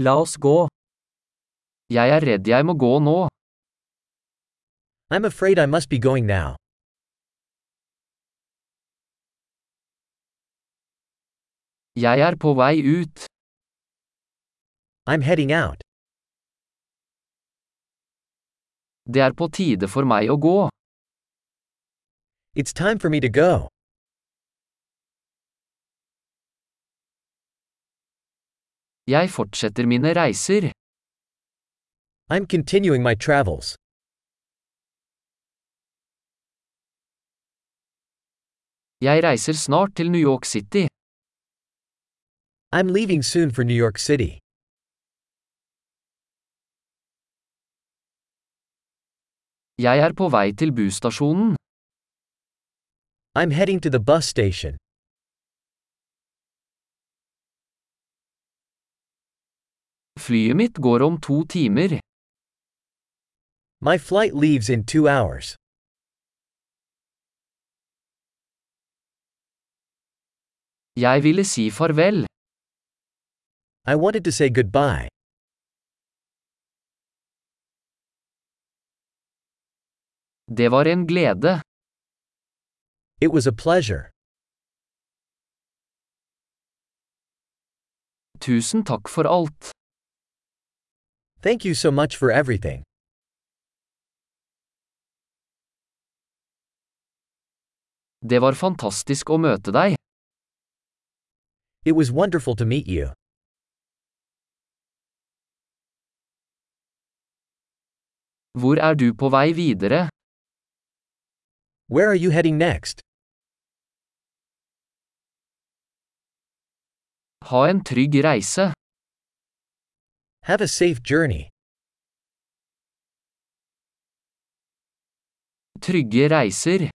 La oss gå. Jeg er redd jeg må gå nå. I'm afraid I must be going now. Jeg er på vei ut. I'm heading out. Det er på tide for meg å gå. It's time for me to go. Jeg fortsetter mine reiser. I'm continuing my travels. Jeg reiser snart til New York City. I'm leaving soon for New York City. Jeg er på vei til busstasjonen. I'm heading to the bus station. Flyet mitt går om to timer. My flight leaves in two hours. Jeg ville si farvel. I wanted to say goodbye. Det var en glede. It was a pleasure. Tusen takk for alt. Thank you so much for everything. Det var fantastisk å møte deg. It was wonderful to meet you. Hvor er du på vei videre? Where are you heading next? Ha en trygg reise. Have a safe journey. Trygge reiser.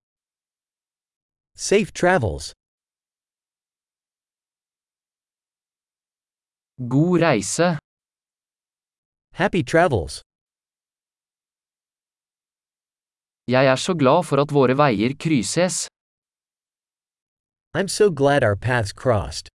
Safe travels. God reise. Happy travels. Jeg er så glad for at våre veier krysses. I'm so glad our paths crossed.